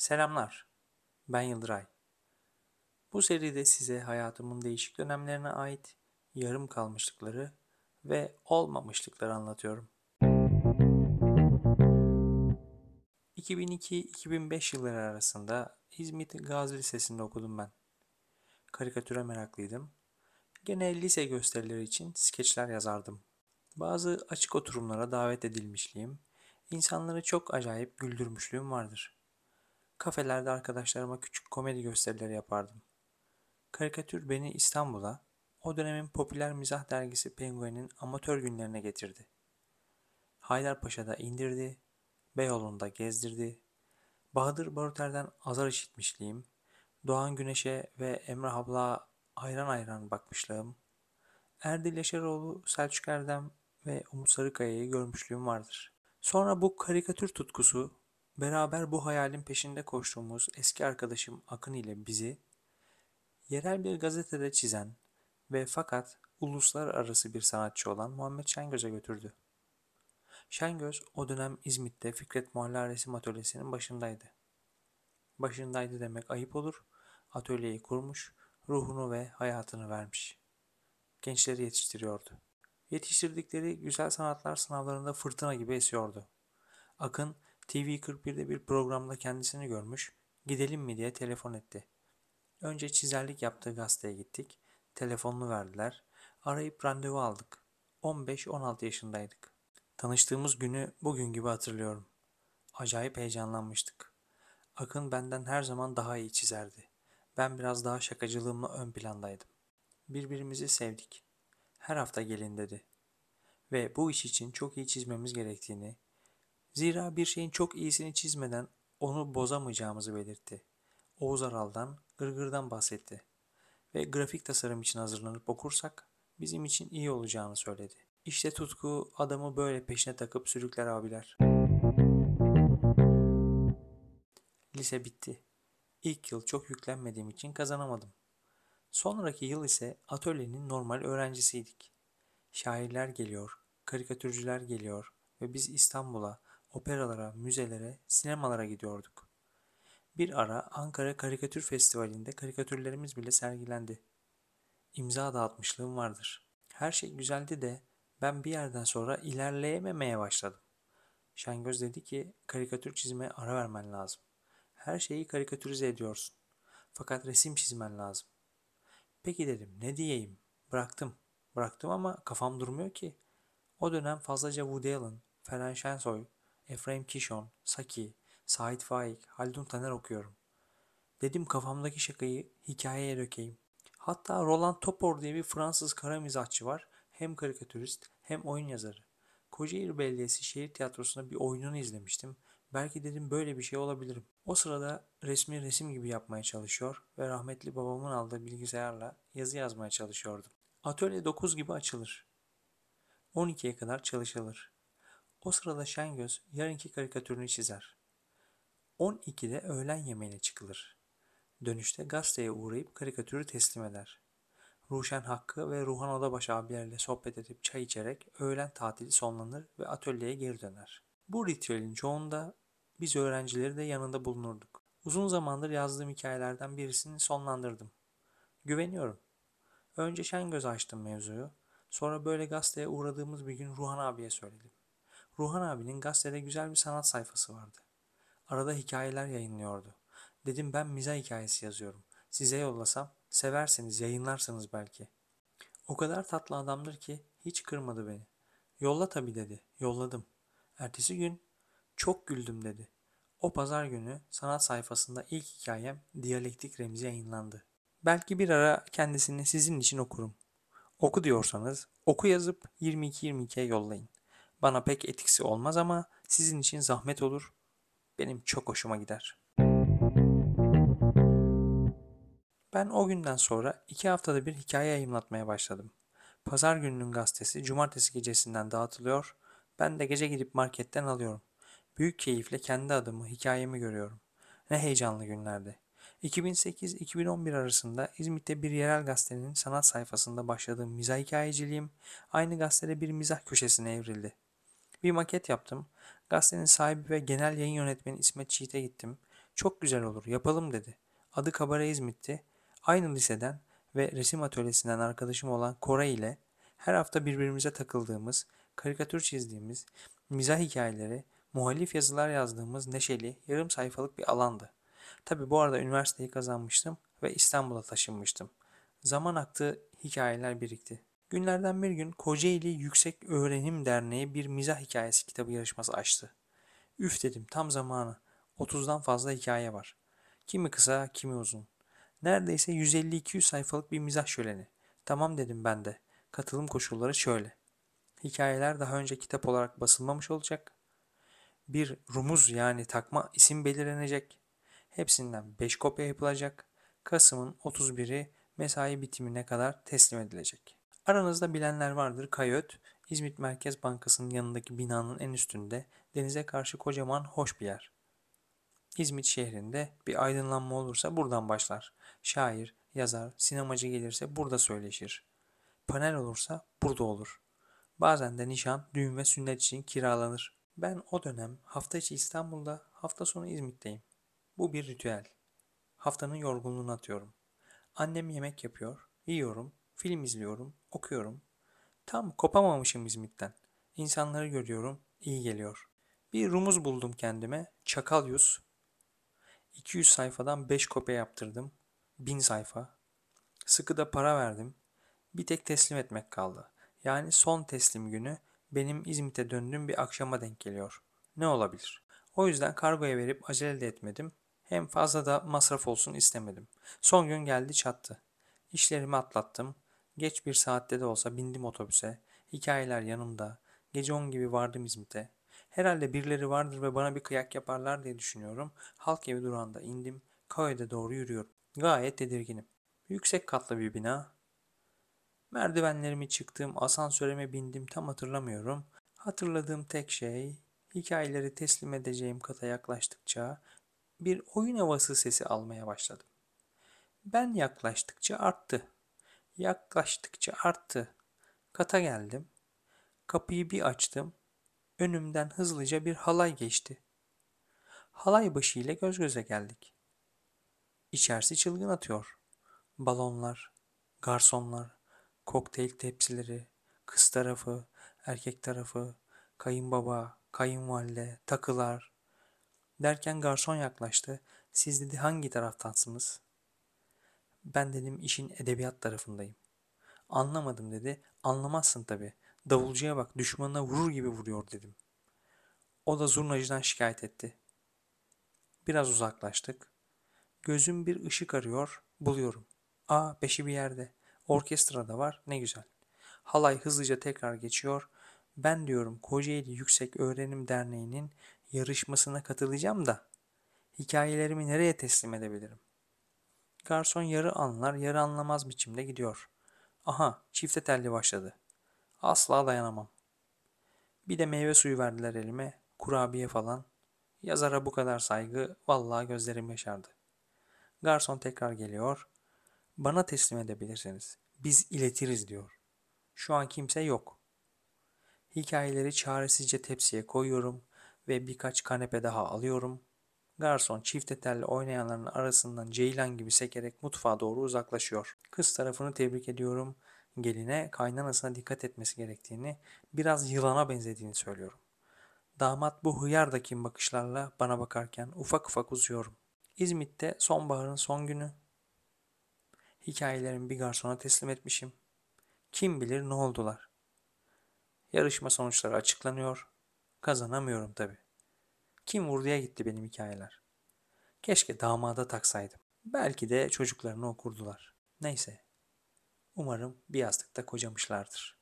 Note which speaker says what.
Speaker 1: Selamlar, ben Yıldıray. Bu seride size hayatımın değişik dönemlerine ait yarım kalmışlıkları ve olmamışlıkları anlatıyorum. 2002-2005 yılları arasında İzmit Gazi Lisesi'nde okudum ben. Karikatüre meraklıydım. Gene lise gösterileri için skeçler yazardım. Bazı açık oturumlara davet edilmişliğim, insanları çok acayip güldürmüşlüğüm vardır. Kafelerde arkadaşlarıma küçük komedi gösterileri yapardım. Karikatür beni İstanbul'a, o dönemin popüler mizah dergisi Penguin'in amatör günlerine getirdi. Haydarpaşa'da indirdi, Beyoğlu'nda gezdirdi. Bahadır Baruter'den azar işitmişliğim, Doğan Güneş'e ve Emrah abla ayran ayran bakmışlığım, Erdil Yaşaroğlu, Selçuk Erdem ve Umut Sarıkaya'yı görmüşlüğüm vardır. Sonra bu karikatür tutkusu beraber bu hayalin peşinde koştuğumuz eski arkadaşım Akın ile bizi yerel bir gazetede çizen ve fakat uluslararası bir sanatçı olan Muhammed Şengöz'e götürdü. Şengöz o dönem İzmit'te Fikret Muhalla Resim Atölyesi'nin başındaydı. Başındaydı demek ayıp olur. Atölyeyi kurmuş, ruhunu ve hayatını vermiş. Gençleri yetiştiriyordu. Yetiştirdikleri güzel sanatlar sınavlarında fırtına gibi esiyordu. Akın TV41'de bir programda kendisini görmüş, gidelim mi diye telefon etti. Önce çizerlik yaptığı gazeteye gittik, telefonunu verdiler, arayıp randevu aldık. 15-16 yaşındaydık. Tanıştığımız günü bugün gibi hatırlıyorum. Acayip heyecanlanmıştık. Akın benden her zaman daha iyi çizerdi. Ben biraz daha şakacılığımla ön plandaydım. Birbirimizi sevdik. Her hafta gelin dedi. Ve bu iş için çok iyi çizmemiz gerektiğini, zira bir şeyin çok iyisini çizmeden onu bozamayacağımızı belirtti. Oğuz Aral'dan, Gırgır'dan bahsetti. Ve grafik tasarım için hazırlanıp okursak bizim için iyi olacağını söyledi. İşte tutku adamı böyle peşine takıp sürükler abiler. Lise bitti. İlk yıl çok yüklenmediğim için kazanamadım. Sonraki yıl ise atölyenin normal öğrencisiydik. Şairler geliyor, karikatürcüler geliyor ve biz İstanbul'a, operalara, müzelere, sinemalara gidiyorduk. Bir ara Ankara Karikatür Festivali'nde karikatürlerimiz bile sergilendi. İmza dağıtmışlığım vardır. Her şey güzeldi de ben bir yerden sonra ilerleyememeye başladım. Şengöz dedi ki karikatür çizmeye ara vermen lazım. Her şeyi karikatürize ediyorsun. Fakat resim çizmen lazım. Peki dedim ne diyeyim? Bıraktım. Bıraktım ama kafam durmuyor ki. O dönem fazlaca Woody Allen, Ferhan Şensoy, Efraim Kishon, Saki, Sait Faik, Haldun Taner okuyorum. Dedim kafamdaki şakayı hikayeye dökeyim. Hatta Roland Topor diye bir Fransız kara mizahçı var. Hem karikatürist hem oyun yazarı. Kocaeli Belediyesi Şehir Tiyatrosu'nda bir oyununu izlemiştim. Belki dedim böyle bir şey olabilirim. O sırada resmi resim gibi yapmaya çalışıyor ve rahmetli babamın aldığı bilgisayarla yazı yazmaya çalışıyordum. Atölye 9 gibi açılır. 12'ye kadar çalışılır. O sırada Şengöz yarınki karikatürünü çizer. 12'de öğlen yemeğine çıkılır. Dönüşte gazeteye uğrayıp karikatürü teslim eder. Ruşen Hakkı ve Ruhan Odabaş abilerle sohbet edip çay içerek öğlen tatili sonlanır ve atölyeye geri döner. Bu ritüelin çoğunda biz öğrencileri de yanında bulunurduk. Uzun zamandır yazdığım hikayelerden birisini sonlandırdım. Güveniyorum. Önce Şengöz açtım mevzuyu. Sonra böyle gazeteye uğradığımız bir gün Ruhan abiye söyledim. Ruhan abinin gazetede güzel bir sanat sayfası vardı. Arada hikayeler yayınlıyordu. Dedim ben miza hikayesi yazıyorum. Size yollasam seversiniz, yayınlarsınız belki. O kadar tatlı adamdır ki hiç kırmadı beni. Yolla tabii dedi. Yolladım. Ertesi gün çok güldüm dedi. O pazar günü sanat sayfasında ilk hikayem Diyalektik Remzi yayınlandı. Belki bir ara kendisini sizin için okurum. Oku diyorsanız oku yazıp 22-22'ye yollayın. Bana pek etkisi olmaz ama sizin için zahmet olur. Benim çok hoşuma gider. Ben o günden sonra iki haftada bir hikaye yayınlatmaya başladım. Pazar gününün gazetesi cumartesi gecesinden dağıtılıyor. Ben de gece gidip marketten alıyorum. Büyük keyifle kendi adımı, hikayemi görüyorum. Ne heyecanlı günlerdi. 2008-2011 arasında İzmit'te bir yerel gazetenin sanat sayfasında başladığım mizah hikayeciliğim aynı gazetede bir mizah köşesine evrildi. Bir maket yaptım. Gazetenin sahibi ve genel yayın yönetmeni İsmet Çiğit'e gittim. Çok güzel olur, yapalım dedi. Adı Kabare İzmit'ti. Aynı liseden ve resim atölyesinden arkadaşım olan Koray ile her hafta birbirimize takıldığımız, karikatür çizdiğimiz, mizah hikayeleri, muhalif yazılar yazdığımız neşeli, yarım sayfalık bir alandı. Tabi bu arada üniversiteyi kazanmıştım ve İstanbul'a taşınmıştım. Zaman aktı, hikayeler birikti. Günlerden bir gün Kocaeli Yüksek Öğrenim Derneği bir mizah hikayesi kitabı yarışması açtı. Üf dedim tam zamanı. 30'dan fazla hikaye var. Kimi kısa, kimi uzun. Neredeyse 150-200 sayfalık bir mizah şöleni. Tamam dedim ben de. Katılım koşulları şöyle. Hikayeler daha önce kitap olarak basılmamış olacak. Bir rumuz yani takma isim belirlenecek. Hepsinden 5 kopya yapılacak. Kasım'ın 31'i mesai bitimine kadar teslim edilecek. Aranızda bilenler vardır. Kayöt, İzmit Merkez Bankası'nın yanındaki binanın en üstünde denize karşı kocaman hoş bir yer. İzmit şehrinde bir aydınlanma olursa buradan başlar. Şair, yazar, sinemacı gelirse burada söyleşir. Panel olursa burada olur. Bazen de nişan, düğün ve sünnet için kiralanır. Ben o dönem hafta içi İstanbul'da, hafta sonu İzmit'teyim. Bu bir ritüel. Haftanın yorgunluğunu atıyorum. Annem yemek yapıyor, yiyorum, film izliyorum, okuyorum. Tam kopamamışım İzmit'ten. İnsanları görüyorum, iyi geliyor. Bir rumuz buldum kendime, Çakal Yüz. 200 sayfadan 5 kopya yaptırdım. 1000 sayfa. Sıkı da para verdim. Bir tek teslim etmek kaldı. Yani son teslim günü benim İzmit'e döndüğüm bir akşama denk geliyor. Ne olabilir? O yüzden kargoya verip acele de etmedim. Hem fazla da masraf olsun istemedim. Son gün geldi çattı. İşlerimi atlattım. Geç bir saatte de olsa bindim otobüse. Hikayeler yanımda. Gece 10 gibi vardım İzmit'e. Herhalde birileri vardır ve bana bir kıyak yaparlar diye düşünüyorum. Halk evi durağında indim. Köyde doğru yürüyorum. Gayet tedirginim. Yüksek katlı bir bina. Merdivenlerimi çıktım, asansöreme bindim tam hatırlamıyorum. Hatırladığım tek şey hikayeleri teslim edeceğim kata yaklaştıkça bir oyun havası sesi almaya başladım. Ben yaklaştıkça arttı. Yaklaştıkça arttı. Kata geldim. Kapıyı bir açtım. Önümden hızlıca bir halay geçti. Halay başı ile göz göze geldik. İçerisi çılgın atıyor. Balonlar, garsonlar, kokteyl tepsileri, kız tarafı, erkek tarafı, kayınbaba, kayınvalide, takılar. Derken garson yaklaştı. Siz dedi hangi taraftansınız? Ben dedim işin edebiyat tarafındayım. Anlamadım dedi. Anlamazsın tabi. Davulcuya bak düşmanına vurur gibi vuruyor dedim. O da zurnacıdan şikayet etti. Biraz uzaklaştık. Gözüm bir ışık arıyor, buluyorum. Aa beşi bir yerde. Orkestra da var, ne güzel. Halay hızlıca tekrar geçiyor. Ben diyorum Kocaeli Yüksek Öğrenim Derneği'nin yarışmasına katılacağım da hikayelerimi nereye teslim edebilirim? Garson yarı anlar yarı anlamaz biçimde gidiyor. Aha çifte telli başladı. Asla dayanamam. Bir de meyve suyu verdiler elime, kurabiye falan. Yazara bu kadar saygı, vallahi gözlerim yaşardı. Garson tekrar geliyor. Bana teslim edebilirsiniz. Biz iletiriz diyor. Şu an kimse yok. Hikayeleri çaresizce tepsiye koyuyorum ve birkaç kanepe daha alıyorum. Garson çift telli oynayanların arasından ceylan gibi sekerek mutfağa doğru uzaklaşıyor. Kız tarafını tebrik ediyorum. Geline kaynanasına dikkat etmesi gerektiğini, biraz yılana benzediğini söylüyorum. Damat bu hıyardaki bakışlarla bana bakarken ufak ufak uzuyorum. İzmit'te sonbaharın son günü. Hikayelerimi bir garsona teslim etmişim. Kim bilir ne oldular. Yarışma sonuçları açıklanıyor. Kazanamıyorum tabi. Kim vurduya gitti benim hikayeler. Keşke damada taksaydım. Belki de çocuklarını okurdular. Neyse. Umarım bir yastıkta kocamışlardır.